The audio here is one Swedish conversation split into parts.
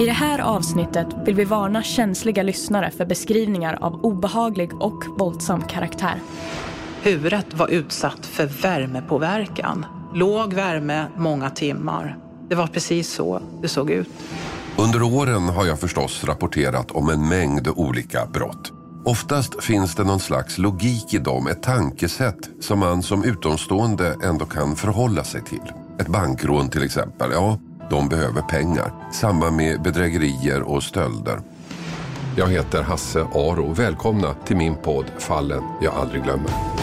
I det här avsnittet vill vi varna känsliga lyssnare för beskrivningar av obehaglig och våldsam karaktär. Huvudet var utsatt för värmepåverkan. Låg värme många timmar. Det var precis så det såg ut. Under åren har jag förstås rapporterat om en mängd olika brott. Oftast finns det någon slags logik i dem, ett tankesätt som man som utomstående ändå kan förhålla sig till. Ett bankrån till exempel, ja, de behöver pengar. Samma med bedrägerier och stölder. Jag heter Hasse Aro. Välkomna till min podd Fallen jag aldrig glömmer.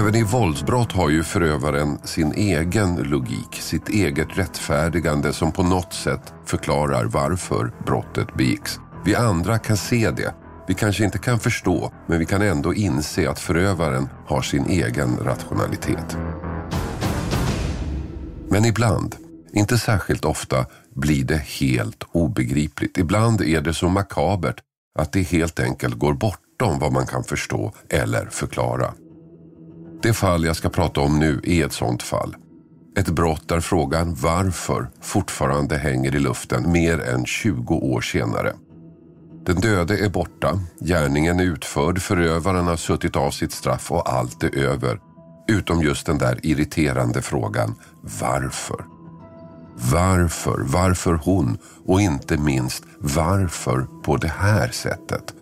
Även i våldsbrott har ju förövaren sin egen logik, sitt eget rättfärdigande som på något sätt förklarar varför brottet begicks. Vi andra kan se det. Vi kanske inte kan förstå, men vi kan ändå inse att förövaren har sin egen rationalitet. Men ibland, inte särskilt ofta, blir det helt obegripligt. Ibland är det så makabert att det helt enkelt går bortom vad man kan förstå eller förklara. Det fall jag ska prata om nu är ett sådant fall. Ett brott där frågan varför fortfarande hänger i luften mer än 20 år senare. Den döde är borta, gärningen är utförd, förövaren har suttit av sitt straff och allt är över. Utom just den där irriterande frågan varför. Varför? Varför hon? Och inte minst varför på det här sättet?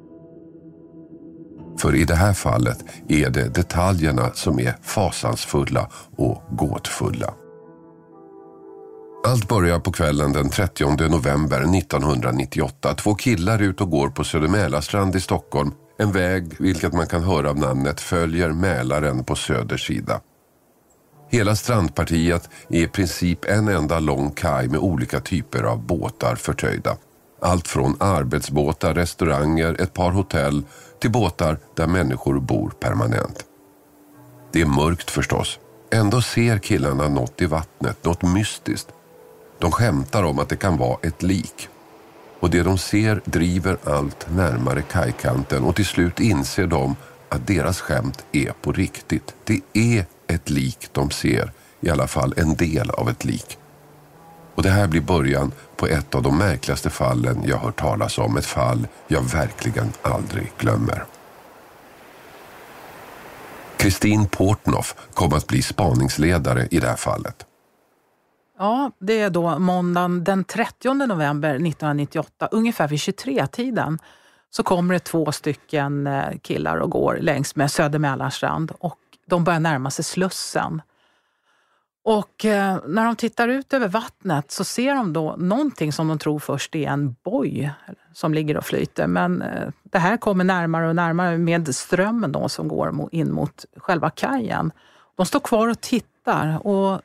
För i det här fallet är det detaljerna som är fasansfulla och gåtfulla. Allt börjar på kvällen den 30 november 1998. Två killar ut och går på Södermälarstrand i Stockholm. En väg, vilket man kan höra av namnet, följer Mälaren på söder sida. Hela strandpartiet är i princip en enda lång kaj med olika typer av båtar förtöjda. Allt från arbetsbåtar, restauranger, ett par hotell till båtar där människor bor permanent. Det är mörkt förstås. Ändå ser killarna något i vattnet, något mystiskt. De skämtar om att det kan vara ett lik. Och det de ser driver allt närmare kajkanten och till slut inser de att deras skämt är på riktigt. Det är ett lik de ser, i alla fall en del av ett lik. Och det här blir början på ett av de märkligaste fallen jag hört talas om. Ett fall jag verkligen aldrig glömmer. Kristin Portnoff kom att bli spaningsledare i det här fallet. Ja, det är då måndagen den 30 november 1998, ungefär vid 23-tiden, så kommer det två stycken eh, killar och går längs med Söder och de börjar närma sig Slussen. Och eh, när de tittar ut över vattnet så ser de då någonting som de tror först är en boj som ligger och flyter. Men eh, det här kommer närmare och närmare med strömmen då som går in mot själva kajen. De står kvar och tittar och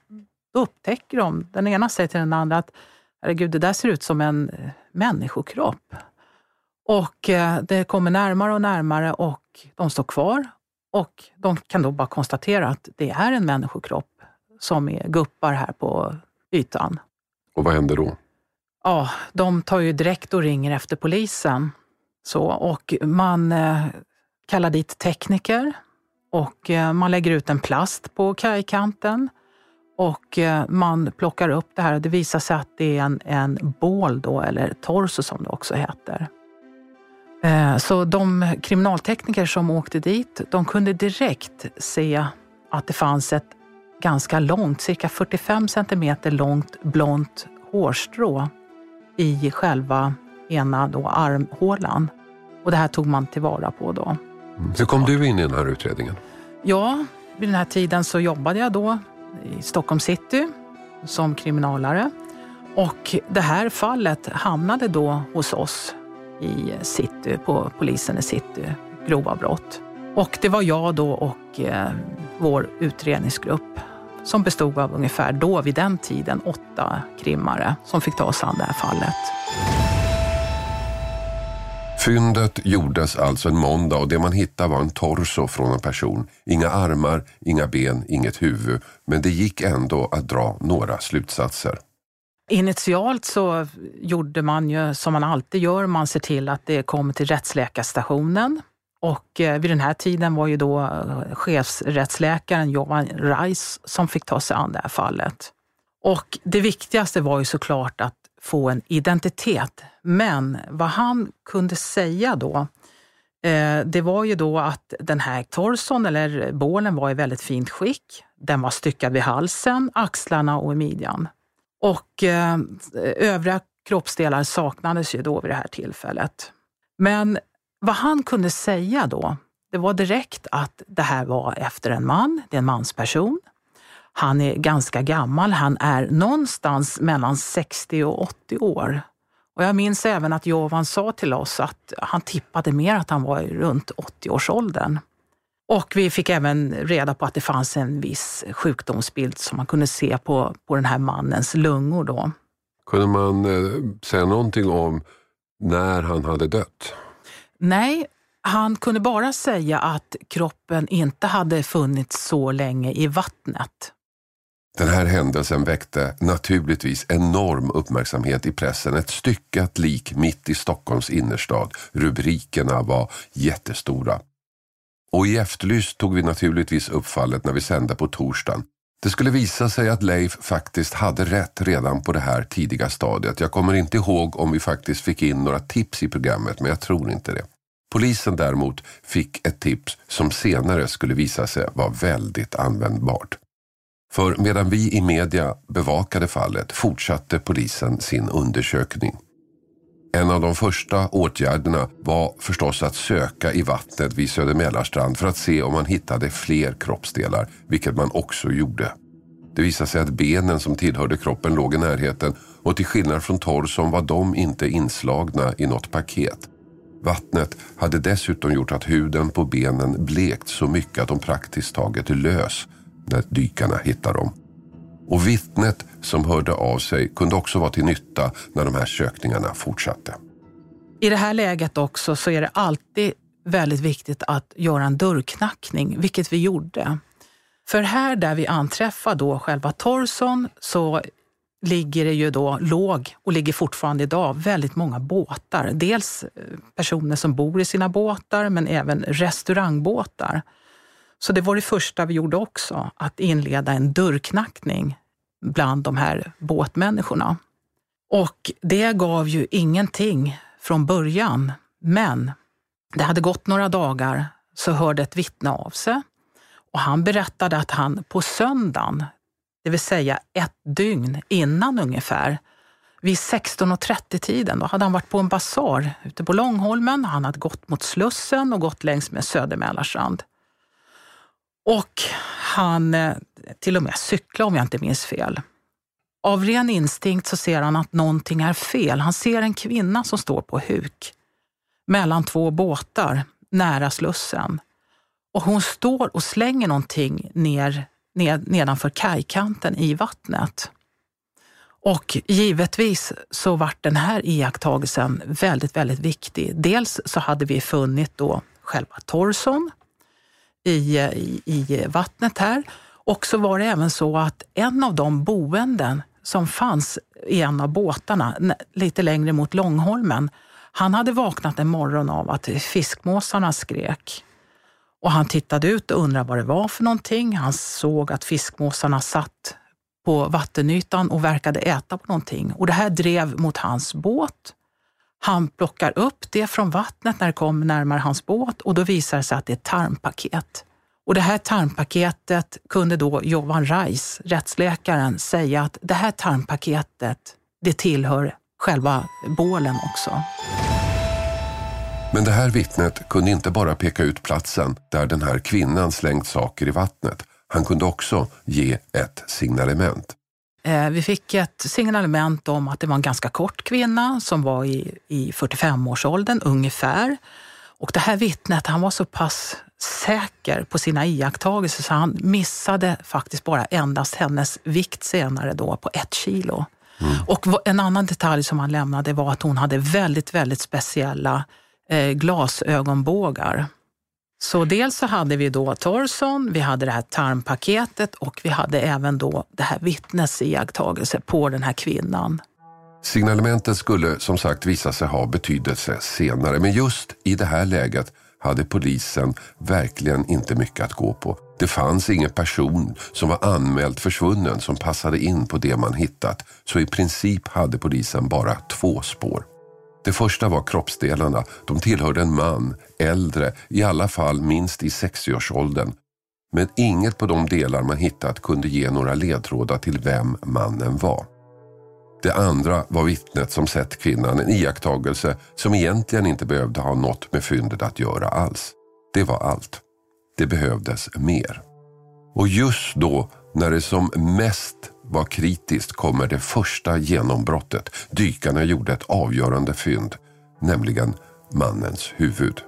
då upptäcker de, den ena säger till den andra att herregud, det där ser ut som en eh, människokropp. Och eh, det kommer närmare och närmare och de står kvar och de kan då bara konstatera att det är en människokropp som är guppar här på ytan. Och vad händer då? Ja, de tar ju direkt och ringer efter polisen. Så, och man eh, kallar dit tekniker och eh, man lägger ut en plast på kajkanten och eh, man plockar upp det här. Det visar sig att det är en, en bål då, eller torso som det också heter. Eh, så de kriminaltekniker som åkte dit, de kunde direkt se att det fanns ett ganska långt, cirka 45 centimeter långt blont hårstrå i själva ena då armhålan. Och det här tog man tillvara på då. Mm. Hur kom du in i den här utredningen? Ja, vid den här tiden så jobbade jag då i Stockholm city som kriminalare. Och det här fallet hamnade då hos oss i city, på polisen i city, grova brott. Och det var jag då och eh, vår utredningsgrupp som bestod av ungefär då vid den tiden åtta krimmare som fick ta sig an det här fallet. Fyndet gjordes alltså en måndag och det man hittade var en torso från en person. Inga armar, inga ben, inget huvud. Men det gick ändå att dra några slutsatser. Initialt så gjorde man ju som man alltid gör, man ser till att det kommer till rättsläkarstationen. Och eh, vid den här tiden var ju då eh, chefsrättsläkaren Johan Reis som fick ta sig an det här fallet. Och det viktigaste var ju såklart att få en identitet. Men vad han kunde säga då, eh, det var ju då att den här torson eller bålen var i väldigt fint skick. Den var styckad vid halsen, axlarna och i midjan. Och övriga kroppsdelar saknades ju då vid det här tillfället. Men vad han kunde säga då, det var direkt att det här var efter en man, det är en mansperson. Han är ganska gammal, han är någonstans mellan 60 och 80 år. Och jag minns även att Jovan sa till oss att han tippade mer att han var runt 80-årsåldern. Och vi fick även reda på att det fanns en viss sjukdomsbild som man kunde se på, på den här mannens lungor. Då. Kunde man eh, säga någonting om när han hade dött? Nej, han kunde bara säga att kroppen inte hade funnits så länge i vattnet. Den här händelsen väckte naturligtvis enorm uppmärksamhet i pressen. Ett styckat lik mitt i Stockholms innerstad. Rubrikerna var jättestora. Och i Efterlyst tog vi naturligtvis upp fallet när vi sände på torsdagen. Det skulle visa sig att Leif faktiskt hade rätt redan på det här tidiga stadiet. Jag kommer inte ihåg om vi faktiskt fick in några tips i programmet, men jag tror inte det. Polisen däremot fick ett tips som senare skulle visa sig vara väldigt användbart. För medan vi i media bevakade fallet fortsatte polisen sin undersökning. En av de första åtgärderna var förstås att söka i vattnet vid Södermälarstrand för att se om man hittade fler kroppsdelar, vilket man också gjorde. Det visade sig att benen som tillhörde kroppen låg i närheten och till skillnad från torson var de inte inslagna i något paket. Vattnet hade dessutom gjort att huden på benen blekt så mycket att de praktiskt taget lös när dykarna hittade dem. Och vittnet som hörde av sig kunde också vara till nytta när de här sökningarna fortsatte. I det här läget också så är det alltid väldigt viktigt att göra en dörrknackning, vilket vi gjorde. För här där vi anträffar då själva torson så ligger det ju då, låg och ligger fortfarande idag, väldigt många båtar. Dels eh, personer som bor i sina båtar men även restaurangbåtar. Så det var det första vi gjorde också, att inleda en dörrknackning bland de här båtmänniskorna. Och det gav ju ingenting från början, men det hade gått några dagar så hörde ett vittne av sig och han berättade att han på söndagen, det vill säga ett dygn innan ungefär, vid 16.30-tiden, då hade han varit på en basar ute på Långholmen. Han hade gått mot Slussen och gått längs med Södermälarstrand. Och han eh, till och med cyklade om jag inte minns fel. Av ren instinkt så ser han att någonting är fel. Han ser en kvinna som står på huk mellan två båtar nära Slussen. Och hon står och slänger någonting ner, ned, nedanför kajkanten i vattnet. Och givetvis så var den här iakttagelsen väldigt, väldigt viktig. Dels så hade vi funnit då själva torson i, i, i vattnet här. Och så var det även så att en av de boenden som fanns i en av båtarna lite längre mot Långholmen, han hade vaknat en morgon av att fiskmåsarna skrek. Och han tittade ut och undrade vad det var för någonting. Han såg att fiskmåsarna satt på vattenytan och verkade äta på någonting. Och det här drev mot hans båt. Han plockar upp det från vattnet när det kommer närmare hans båt och då visar det sig att det är ett tarmpaket. Och det här tarmpaketet kunde då Jovan Reis, rättsläkaren, säga att det här tarmpaketet, det tillhör själva bålen också. Men det här vittnet kunde inte bara peka ut platsen där den här kvinnan slängt saker i vattnet. Han kunde också ge ett signalement. Eh, vi fick ett signalement om att det var en ganska kort kvinna som var i, i 45-årsåldern ungefär. Och det här vittnet, han var så pass säker på sina iakttagelser så han missade faktiskt bara endast hennes vikt senare då på ett kilo. Mm. Och en annan detalj som han lämnade var att hon hade väldigt, väldigt speciella eh, glasögonbågar. Så dels så hade vi då torson, vi hade det här tarmpaketet och vi hade även då det här vittnets iakttagelse på den här kvinnan. Signalementet skulle som sagt visa sig ha betydelse senare men just i det här läget hade polisen verkligen inte mycket att gå på. Det fanns ingen person som var anmält försvunnen som passade in på det man hittat så i princip hade polisen bara två spår. Det första var kroppsdelarna. De tillhörde en man, äldre, i alla fall minst i 60-årsåldern. Men inget på de delar man hittat kunde ge några ledtrådar till vem mannen var. Det andra var vittnet som sett kvinnan, en iakttagelse som egentligen inte behövde ha något med fyndet att göra alls. Det var allt. Det behövdes mer. Och just då, när det som mest var kritiskt, kommer det första genombrottet. Dykarna gjorde ett avgörande fynd, nämligen mannens huvud.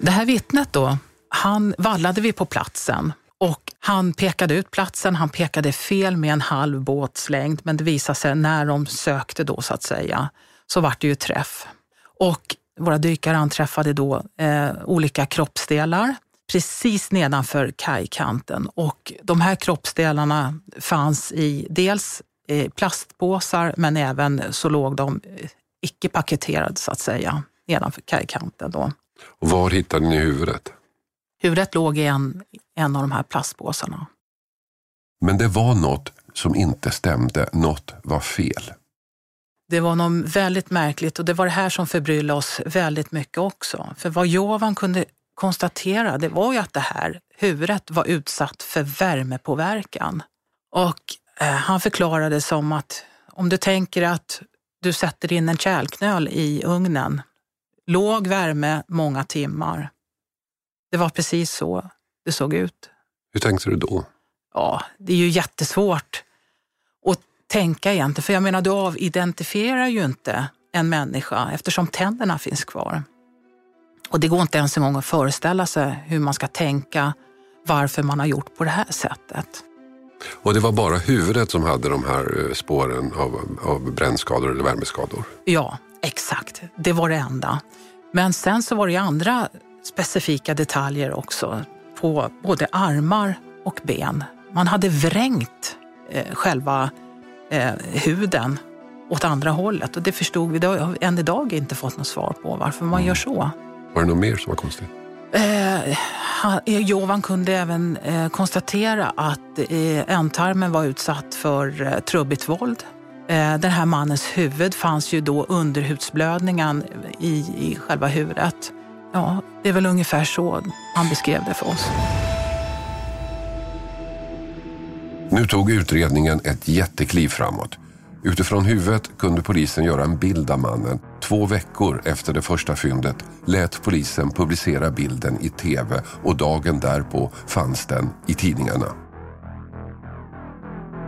Det här vittnet då, han vallade vi på platsen och han pekade ut platsen, han pekade fel med en halv båtslängd, men det visade sig när de sökte då så att säga, så vart det ju träff. Och våra dykare anträffade då eh, olika kroppsdelar precis nedanför kajkanten och de här kroppsdelarna fanns i dels eh, plastpåsar men även så låg de eh, icke paketerade så att säga nedanför kajkanten. Då. Och var hittade ni huvudet? Huvudet låg i en, en av de här plastpåsarna. Men det var något som inte stämde, något var fel. Det var något väldigt märkligt och det var det här som förbryllade oss väldigt mycket också. För vad Jovan kunde konstatera det var ju att det här huvudet var utsatt för värmepåverkan. Och eh, han förklarade som att om du tänker att du sätter in en kärlknöl i ugnen, låg värme många timmar. Det var precis så det såg ut. Hur tänkte du då? Ja, det är ju jättesvårt att tänka egentligen. För jag menar, du avidentifierar ju inte en människa eftersom tänderna finns kvar. Och det går inte ens en gång att föreställa sig hur man ska tänka varför man har gjort på det här sättet. Och det var bara huvudet som hade de här eh, spåren av, av brännskador eller värmeskador? Ja, exakt. Det var det enda. Men sen så var det andra specifika detaljer också på både armar och ben. Man hade vrängt eh, själva eh, huden åt andra hållet och det förstod vi. Det har än idag inte fått något svar på varför man gör så. Var det något mer som var konstigt? Eh, Jovan kunde även eh, konstatera att eh, ändtarmen var utsatt för eh, trubbigt våld. Eh, den här mannens huvud fanns ju då underhudsblödningen i, i själva huvudet. Ja, det är väl ungefär så han beskrev det för oss. Nu tog utredningen ett jättekliv framåt. Utifrån huvudet kunde polisen göra en bild av mannen. Två veckor efter det första fyndet lät polisen publicera bilden i tv och dagen därpå fanns den i tidningarna.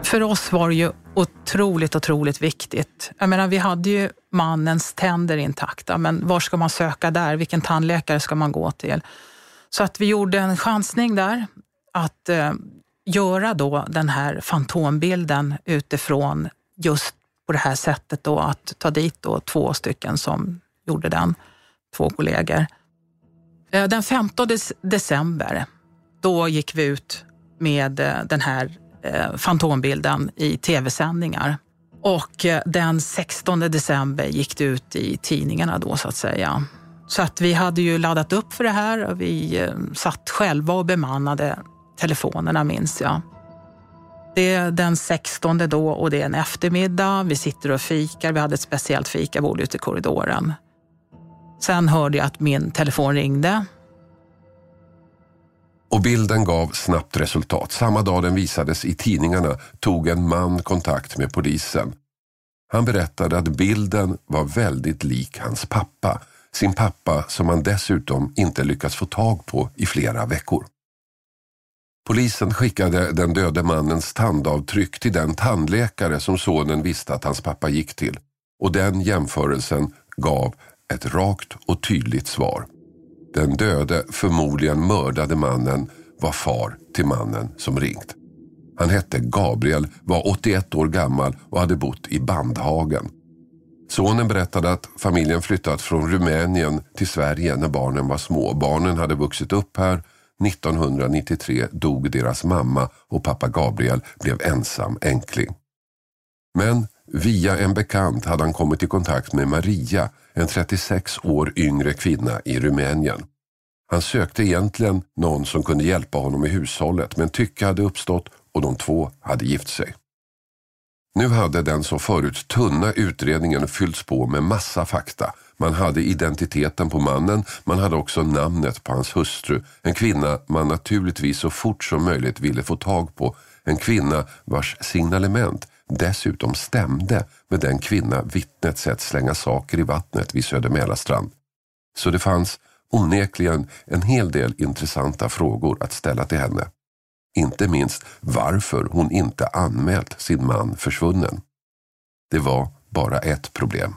För oss var det ju otroligt, otroligt viktigt. Jag menar, vi hade ju mannens tänder intakta, men var ska man söka där? Vilken tandläkare ska man gå till? Så att vi gjorde en chansning där att eh, göra då den här fantombilden utifrån just på det här sättet då att ta dit då två stycken som gjorde den, två kollegor. Eh, den 15 december, då gick vi ut med eh, den här eh, fantombilden i tv-sändningar. Och den 16 december gick det ut i tidningarna då så att säga. Så att vi hade ju laddat upp för det här och vi satt själva och bemannade telefonerna minns jag. Det är den 16 då och det är en eftermiddag. Vi sitter och fikar. Vi hade ett speciellt fikabord ute i korridoren. Sen hörde jag att min telefon ringde. Och bilden gav snabbt resultat. Samma dag den visades i tidningarna tog en man kontakt med polisen. Han berättade att bilden var väldigt lik hans pappa. Sin pappa som han dessutom inte lyckats få tag på i flera veckor. Polisen skickade den döde mannens tandavtryck till den tandläkare som sonen visste att hans pappa gick till. Och den jämförelsen gav ett rakt och tydligt svar. Den döde, förmodligen mördade mannen var far till mannen som ringt. Han hette Gabriel, var 81 år gammal och hade bott i Bandhagen. Sonen berättade att familjen flyttat från Rumänien till Sverige när barnen var små. Barnen hade vuxit upp här. 1993 dog deras mamma och pappa Gabriel blev ensam änkling. Men via en bekant hade han kommit i kontakt med Maria, en 36 år yngre kvinna i Rumänien. Han sökte egentligen någon som kunde hjälpa honom i hushållet men tycke hade uppstått och de två hade gift sig. Nu hade den så förut tunna utredningen fyllts på med massa fakta. Man hade identiteten på mannen, man hade också namnet på hans hustru. En kvinna man naturligtvis så fort som möjligt ville få tag på. En kvinna vars signalement dessutom stämde med den kvinna vittnet sett slänga saker i vattnet vid Söder Mälarstrand. Så det fanns onekligen en hel del intressanta frågor att ställa till henne. Inte minst varför hon inte anmält sin man försvunnen. Det var bara ett problem.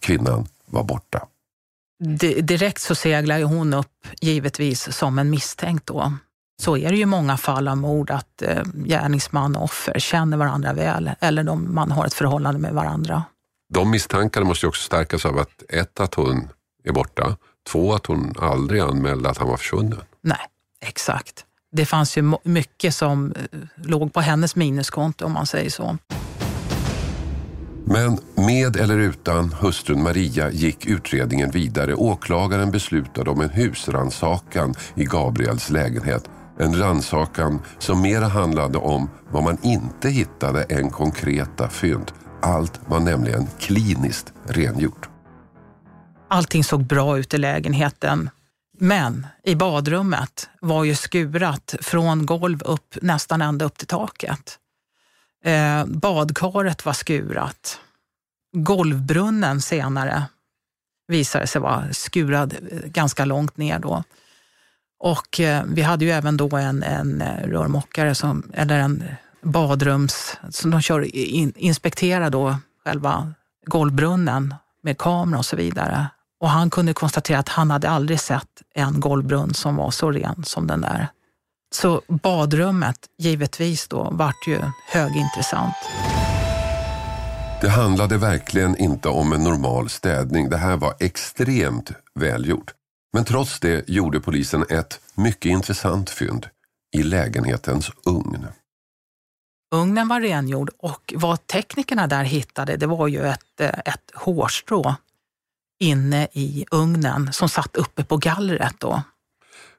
Kvinnan var borta. Direkt så seglar hon upp givetvis som en misstänkt då. Så är det ju i många fall av mord att eh, gärningsman och offer känner varandra väl eller de, man har ett förhållande med varandra. De misstankarna måste ju också stärkas av att ett, att hon är borta. Två, att hon aldrig anmälde att han var försvunnen. Nej, exakt. Det fanns ju mycket som eh, låg på hennes minuskonto om man säger så. Men med eller utan hustrun Maria gick utredningen vidare. Åklagaren beslutade om en husransakan i Gabriels lägenhet. En ransakan som mera handlade om vad man inte hittade än konkreta fynd. Allt var nämligen kliniskt rengjort. Allting såg bra ut i lägenheten. Men i badrummet var ju skurat från golv upp nästan ända upp till taket. Eh, badkaret var skurat. Golvbrunnen senare visade sig vara skurad eh, ganska långt ner då. Och eh, vi hade ju även då en, en eh, rörmokare, som, eller en badrums, som de kör in, inspekterar då själva golvbrunnen med kamera och så vidare. Och han kunde konstatera att han hade aldrig sett en golvbrunn som var så ren som den där. Så badrummet, givetvis då, vart ju högintressant. Det handlade verkligen inte om en normal städning. Det här var extremt välgjort. Men trots det gjorde polisen ett mycket intressant fynd i lägenhetens ugn. Ugnen var rengjord och vad teknikerna där hittade det var ju ett, eh, ett hårstrå inne i ugnen som satt uppe på gallret. Då.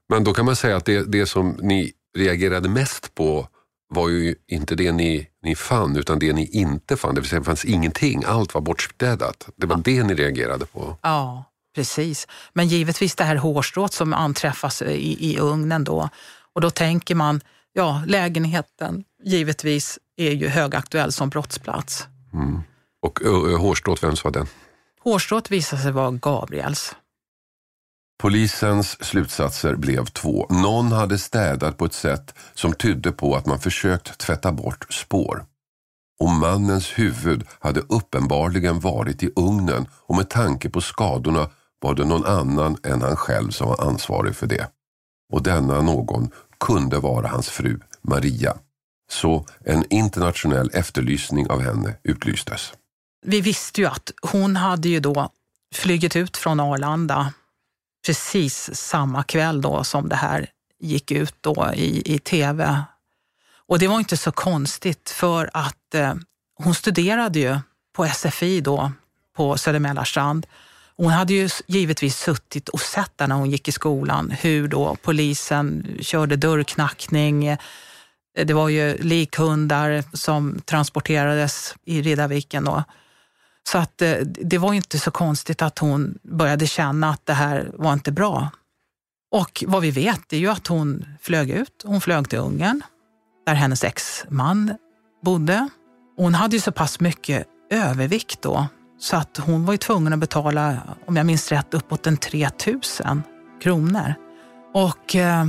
Men då kan man säga att det, det som ni reagerade mest på var ju inte det ni, ni fann utan det ni inte fann. Det vill säga det fanns ingenting, allt var bortstädat. Det var ja. det ni reagerade på. Ja, precis. Men givetvis det här hårstrået som anträffas i, i ugnen då. Och då tänker man, ja lägenheten givetvis är ju högaktuell som brottsplats. Mm. Och hårstrået, vems var den? Hårstrået visade sig vara Gabriels. Polisens slutsatser blev två. Någon hade städat på ett sätt som tydde på att man försökt tvätta bort spår. Och mannens huvud hade uppenbarligen varit i ugnen och med tanke på skadorna var det någon annan än han själv som var ansvarig för det. Och denna någon kunde vara hans fru Maria. Så en internationell efterlysning av henne utlystes. Vi visste ju att hon hade ju då flugit ut från Arlanda precis samma kväll då som det här gick ut då i, i tv. Och det var inte så konstigt för att eh, hon studerade ju på SFI då på Södermälarstrand. Hon hade ju givetvis suttit och sett där när hon gick i skolan hur då polisen körde dörrknackning. Eh, det var ju likhundar som transporterades i Riddarviken då. Så att eh, det var inte så konstigt att hon började känna att det här var inte bra. Och vad vi vet är ju att hon flög ut. Hon flög till Ungern där hennes exman bodde. Hon hade ju så pass mycket övervikt då så att hon var ju tvungen att betala, om jag minns rätt, uppåt en 3000 kronor. Och eh,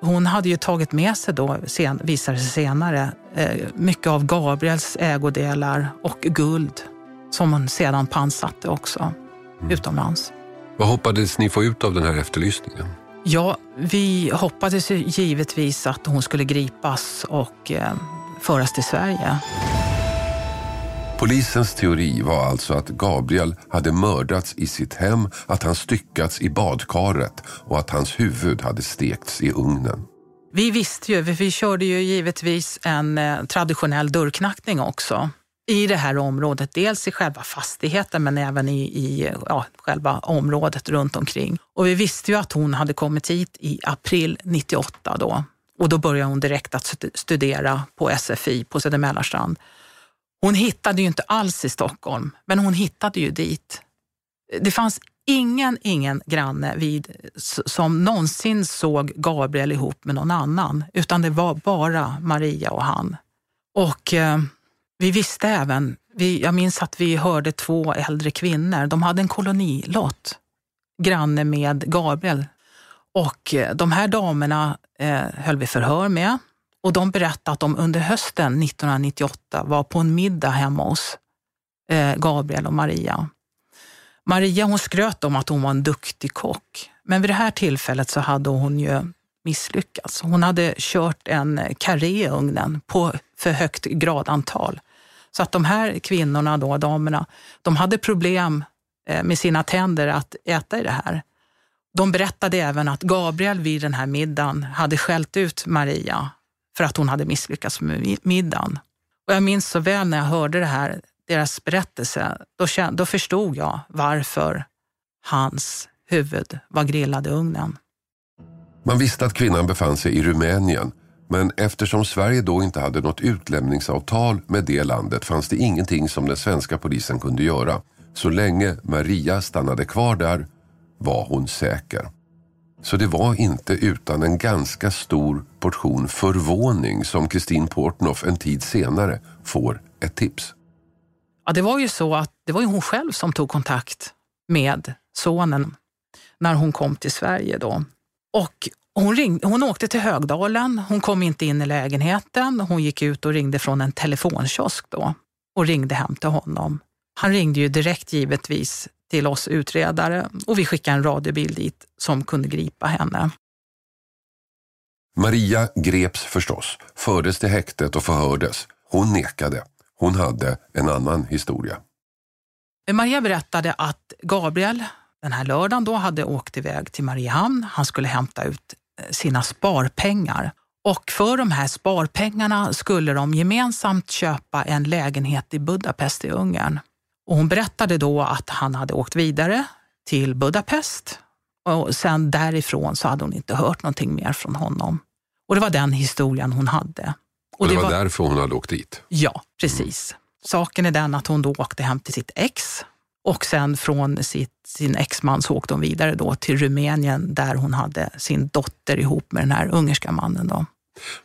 hon hade ju tagit med sig då, sen, visade sig senare, eh, mycket av Gabriels ägodelar och guld som hon sedan pantsatte också mm. utomlands. Vad hoppades ni få ut av den här efterlysningen? Ja, vi hoppades givetvis att hon skulle gripas och eh, föras till Sverige. Polisens teori var alltså att Gabriel hade mördats i sitt hem, att han styckats i badkaret och att hans huvud hade stekts i ugnen. Vi visste ju, vi körde ju givetvis en eh, traditionell dörrknackning också i det här området. Dels i själva fastigheten men även i, i ja, själva området runt omkring. Och vi visste ju att hon hade kommit hit i april 98 då. Och då började hon direkt att studera på SFI på Södermälarstrand. Hon hittade ju inte alls i Stockholm, men hon hittade ju dit. Det fanns ingen, ingen granne vid, som någonsin såg Gabriel ihop med någon annan, utan det var bara Maria och han. Och eh, vi visste även, vi, jag minns att vi hörde två äldre kvinnor, de hade en kolonilott, granne med Gabriel. Och eh, de här damerna eh, höll vi förhör med och de berättade att de under hösten 1998 var på en middag hemma hos eh, Gabriel och Maria. Maria hon skröt om att hon var en duktig kock, men vid det här tillfället så hade hon ju misslyckats. Hon hade kört en eh, karré i ugnen på för högt gradantal. Så att de här kvinnorna, då, damerna, de hade problem eh, med sina tänder att äta i det här. De berättade även att Gabriel vid den här middagen hade skällt ut Maria för att hon hade misslyckats med middagen. Och jag minns så väl när jag hörde det här, deras berättelse, då, då förstod jag varför hans huvud var grillad i ugnen. Man visste att kvinnan befann sig i Rumänien men eftersom Sverige då inte hade något utlämningsavtal med det landet fanns det ingenting som den svenska polisen kunde göra. Så länge Maria stannade kvar där var hon säker. Så det var inte utan en ganska stor portion förvåning som Kristin Portnoff en tid senare får ett tips. Ja, det var ju så att det var ju hon själv som tog kontakt med sonen när hon kom till Sverige då. Och hon, ringde, hon åkte till Högdalen, hon kom inte in i lägenheten. Hon gick ut och ringde från en telefonkiosk då och ringde hem till honom. Han ringde ju direkt givetvis till oss utredare och vi skickade en radiobil dit som kunde gripa henne. Maria greps förstås, fördes till häktet och förhördes. Hon nekade. Hon hade en annan historia. Maria berättade att Gabriel den här lördagen då hade åkt iväg till Mariehamn. Han skulle hämta ut sina sparpengar. Och för de här sparpengarna skulle de gemensamt köpa en lägenhet i Budapest i Ungern. Och hon berättade då att han hade åkt vidare till Budapest och sen därifrån så hade hon inte hört någonting mer från honom. Och det var den historien hon hade. Och, det, det var, var därför hon hade åkt dit? Ja, precis. Mm. Saken är den att hon då åkte hem till sitt ex och sen från sitt, sin exman så åkte hon vidare då till Rumänien där hon hade sin dotter ihop med den här ungerska mannen. Då.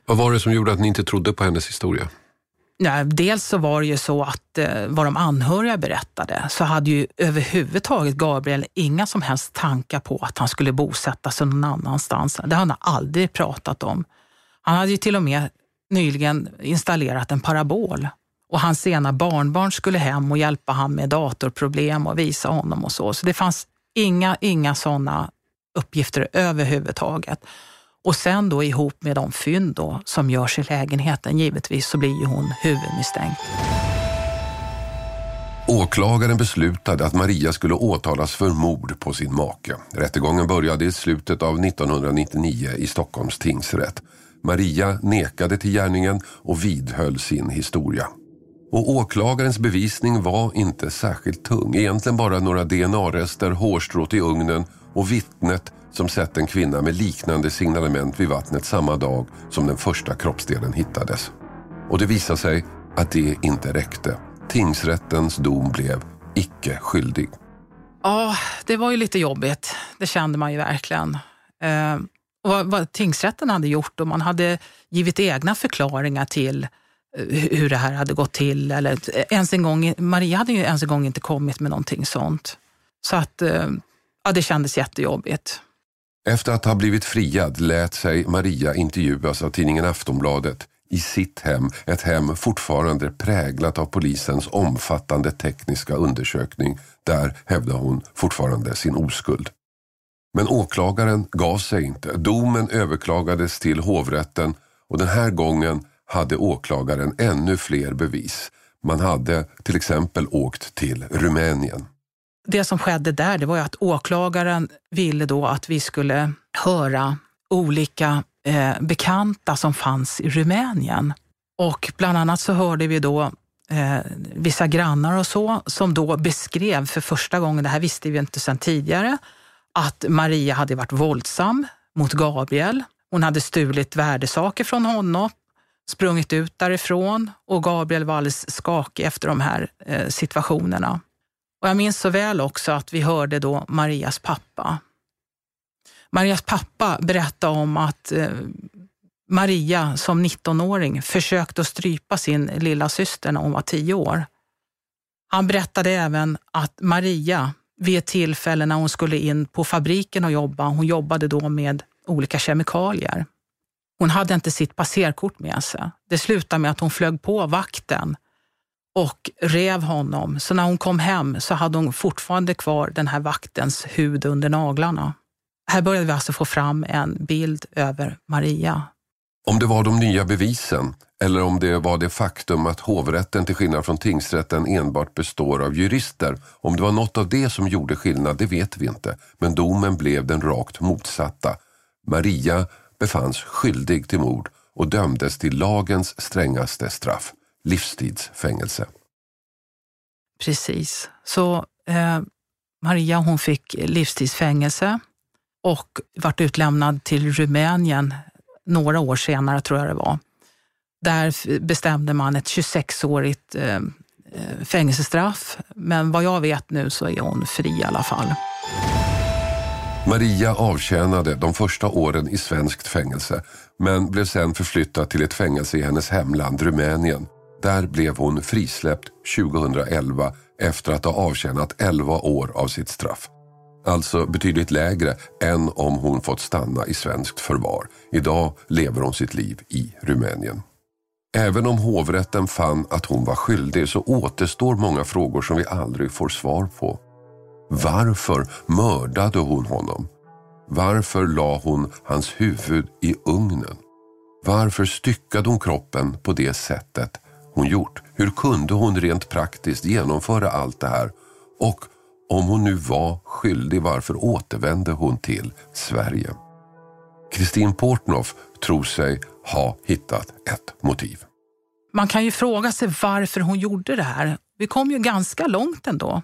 Vad var det som gjorde att ni inte trodde på hennes historia? Ja, dels så var det ju så att eh, vad de anhöriga berättade så hade ju överhuvudtaget Gabriel inga som helst tankar på att han skulle bosätta sig någon annanstans. Det hade han aldrig pratat om. Han hade ju till och med nyligen installerat en parabol och hans sena barnbarn skulle hem och hjälpa honom med datorproblem och visa honom och så. Så det fanns inga, inga sådana uppgifter överhuvudtaget. Och sen då ihop med de fynd då, som görs i lägenheten, givetvis så blir ju hon huvudmisstänkt. Åklagaren beslutade att Maria skulle åtalas för mord på sin make. Rättegången började i slutet av 1999 i Stockholms tingsrätt. Maria nekade till gärningen och vidhöll sin historia. Och åklagarens bevisning var inte särskilt tung. Egentligen bara några DNA-rester, hårstrået i ugnen och vittnet som sett en kvinna med liknande signalement vid vattnet samma dag som den första kroppsdelen hittades. Och det visade sig att det inte räckte. Tingsrättens dom blev icke skyldig. Ja, det var ju lite jobbigt. Det kände man ju verkligen. Eh, och vad, vad tingsrätten hade gjort och man hade givit egna förklaringar till hur det här hade gått till. Eller ens en gång, Maria hade ju ens en gång inte kommit med någonting sånt. Så att, eh, ja, det kändes jättejobbigt. Efter att ha blivit friad lät sig Maria intervjuas av tidningen Aftonbladet i sitt hem, ett hem fortfarande präglat av polisens omfattande tekniska undersökning. Där hävdar hon fortfarande sin oskuld. Men åklagaren gav sig inte. Domen överklagades till hovrätten och den här gången hade åklagaren ännu fler bevis. Man hade till exempel åkt till Rumänien. Det som skedde där det var att åklagaren ville då att vi skulle höra olika eh, bekanta som fanns i Rumänien. Och bland annat så hörde vi då eh, vissa grannar och så som då beskrev för första gången, det här visste vi inte sedan tidigare, att Maria hade varit våldsam mot Gabriel. Hon hade stulit värdesaker från honom, sprungit ut därifrån och Gabriel var alldeles skakig efter de här eh, situationerna. Och jag minns så väl också att vi hörde då Marias pappa. Marias pappa berättade om att eh, Maria som 19-åring försökte att strypa sin lilla syster när hon var 10 år. Han berättade även att Maria vid ett tillfälle när hon skulle in på fabriken och jobba, hon jobbade då med olika kemikalier. Hon hade inte sitt passerkort med sig. Det slutade med att hon flög på vakten och rev honom. Så när hon kom hem så hade hon fortfarande kvar den här vaktens hud under naglarna. Här började vi alltså få fram en bild över Maria. Om det var de nya bevisen eller om det var det faktum att hovrätten till skillnad från tingsrätten enbart består av jurister. Om det var något av det som gjorde skillnad, det vet vi inte. Men domen blev den rakt motsatta. Maria befanns skyldig till mord och dömdes till lagens strängaste straff, livstidsfängelse. Precis. Så eh, Maria hon fick livstidsfängelse och vart utlämnad till Rumänien några år senare, tror jag det var. Där bestämde man ett 26-årigt eh, eh, fängelsestraff. Men vad jag vet nu så är hon fri i alla fall. Maria avtjänade de första åren i svenskt fängelse men blev sen förflyttad till ett fängelse i hennes hemland Rumänien. Där blev hon frisläppt 2011 efter att ha avtjänat 11 år av sitt straff. Alltså betydligt lägre än om hon fått stanna i svenskt förvar. Idag lever hon sitt liv i Rumänien. Även om hovrätten fann att hon var skyldig så återstår många frågor som vi aldrig får svar på. Varför mördade hon honom? Varför la hon hans huvud i ugnen? Varför styckade hon kroppen på det sättet hon gjort? Hur kunde hon rent praktiskt genomföra allt det här? Och om hon nu var skyldig, varför återvände hon till Sverige? Kristin Portnoff tror sig ha hittat ett motiv. Man kan ju fråga sig varför hon gjorde det här. Vi kom ju ganska långt ändå,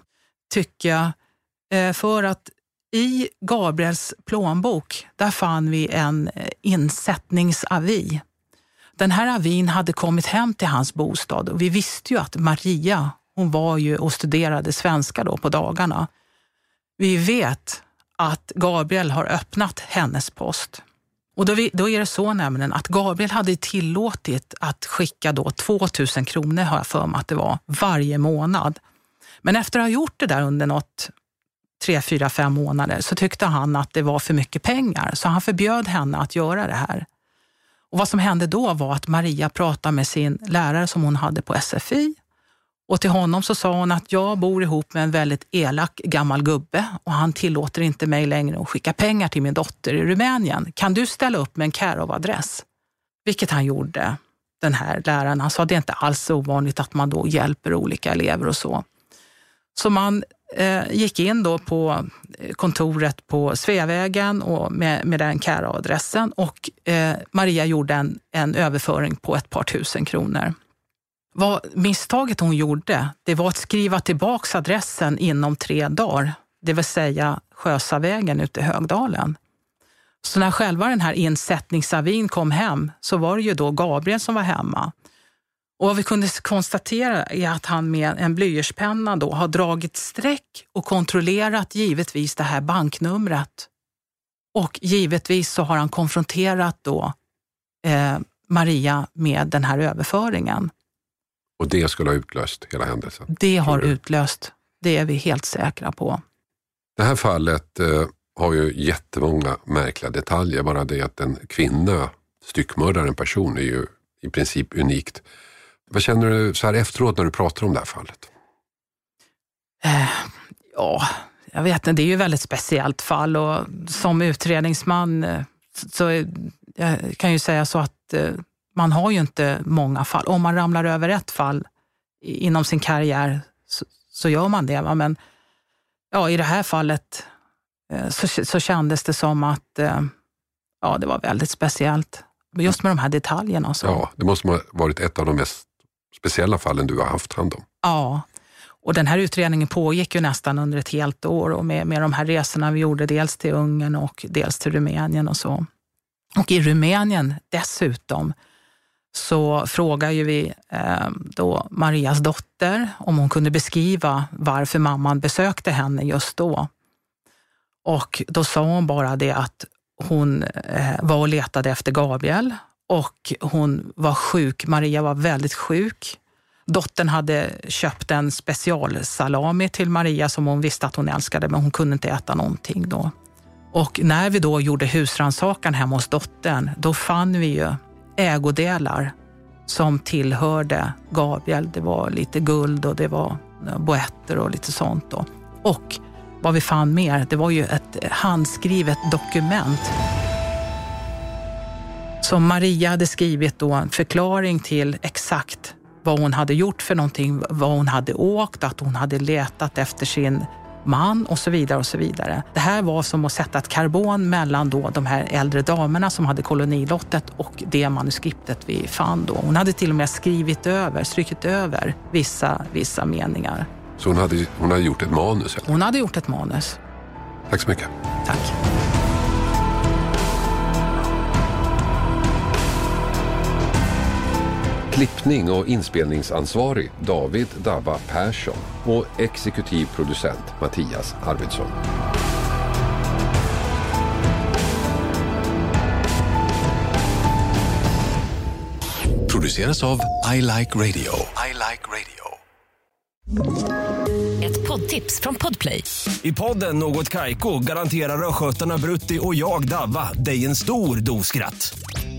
tycker jag. Eh, för att i Gabriels plånbok, där fann vi en eh, insättningsavi. Den här avin hade kommit hem till hans bostad och vi visste ju att Maria, hon var ju och studerade svenska då på dagarna. Vi vet att Gabriel har öppnat hennes post. Och då, då är det så nämligen att Gabriel hade tillåtit att skicka då 2000 kronor, har jag för mig att det var, varje månad. Men efter att ha gjort det där under något tre, fyra, fem månader så tyckte han att det var för mycket pengar, så han förbjöd henne att göra det här. Och vad som hände då var att Maria pratade med sin lärare som hon hade på SFI och till honom så sa hon att jag bor ihop med en väldigt elak gammal gubbe och han tillåter inte mig längre att skicka pengar till min dotter i Rumänien. Kan du ställa upp med en Carov-adress? Vilket han gjorde, den här läraren. Han sa att det är inte alls ovanligt att man då hjälper olika elever och så. Så man eh, gick in då på eh, kontoret på Sveavägen och med, med den Carov-adressen och eh, Maria gjorde en, en överföring på ett par tusen kronor. Vad misstaget hon gjorde, det var att skriva tillbaks adressen inom tre dagar, det vill säga Sjösavägen ute i Högdalen. Så när själva den här insättningsavin kom hem så var det ju då Gabriel som var hemma. Och vad vi kunde konstatera är att han med en blyertspenna då har dragit streck och kontrollerat givetvis det här banknumret. Och givetvis så har han konfronterat då eh, Maria med den här överföringen. Och det skulle ha utlöst hela händelsen? Det har utlöst, det är vi helt säkra på. Det här fallet eh, har ju jättemånga märkliga detaljer. Bara det att en kvinna styckmördar en person är ju i princip unikt. Vad känner du så här efteråt när du pratar om det här fallet? Eh, ja, jag vet inte. Det är ju ett väldigt speciellt fall och som utredningsman eh, så jag kan ju säga så att eh, man har ju inte många fall. Om man ramlar över ett fall inom sin karriär så, så gör man det. Va? Men ja, i det här fallet eh, så, så kändes det som att ja, det var väldigt speciellt. Just med de här detaljerna. Så. Ja, det måste ha varit ett av de mest speciella fallen du har haft hand om. Ja, och den här utredningen pågick ju nästan under ett helt år och med, med de här resorna vi gjorde dels till Ungern och dels till Rumänien och så. Och i Rumänien dessutom så frågar ju vi eh, då Marias dotter om hon kunde beskriva varför mamman besökte henne just då. Och då sa hon bara det att hon eh, var och letade efter Gabriel och hon var sjuk. Maria var väldigt sjuk. Dottern hade köpt en specialsalami till Maria som hon visste att hon älskade, men hon kunde inte äta någonting då. Och när vi då gjorde husrannsakan hemma hos dottern, då fann vi ju ägodelar som tillhörde Gabriel. Det var lite guld och det var boetter och lite sånt. Då. Och vad vi fann mer, det var ju ett handskrivet dokument som Maria hade skrivit då en förklaring till exakt vad hon hade gjort för någonting, vad hon hade åkt, att hon hade letat efter sin man och så vidare. och så vidare. Det här var som att sätta ett karbon mellan då de här äldre damerna som hade kolonilottet och det manuskriptet vi fann då. Hon hade till och med skrivit över, strykit över vissa, vissa meningar. Så hon hade, hon hade gjort ett manus? Eller? Hon hade gjort ett manus. Tack så mycket. Tack. Klippning och inspelningsansvarig David Dabba Persson och exekutiv producent Mattias Arvidsson. Produceras av I Like Radio. I like radio. Ett poddtips från Podplay. I podden Något Kaiko garanterar östgötarna Brutti och jag, Davva, dig en stor dos skratt.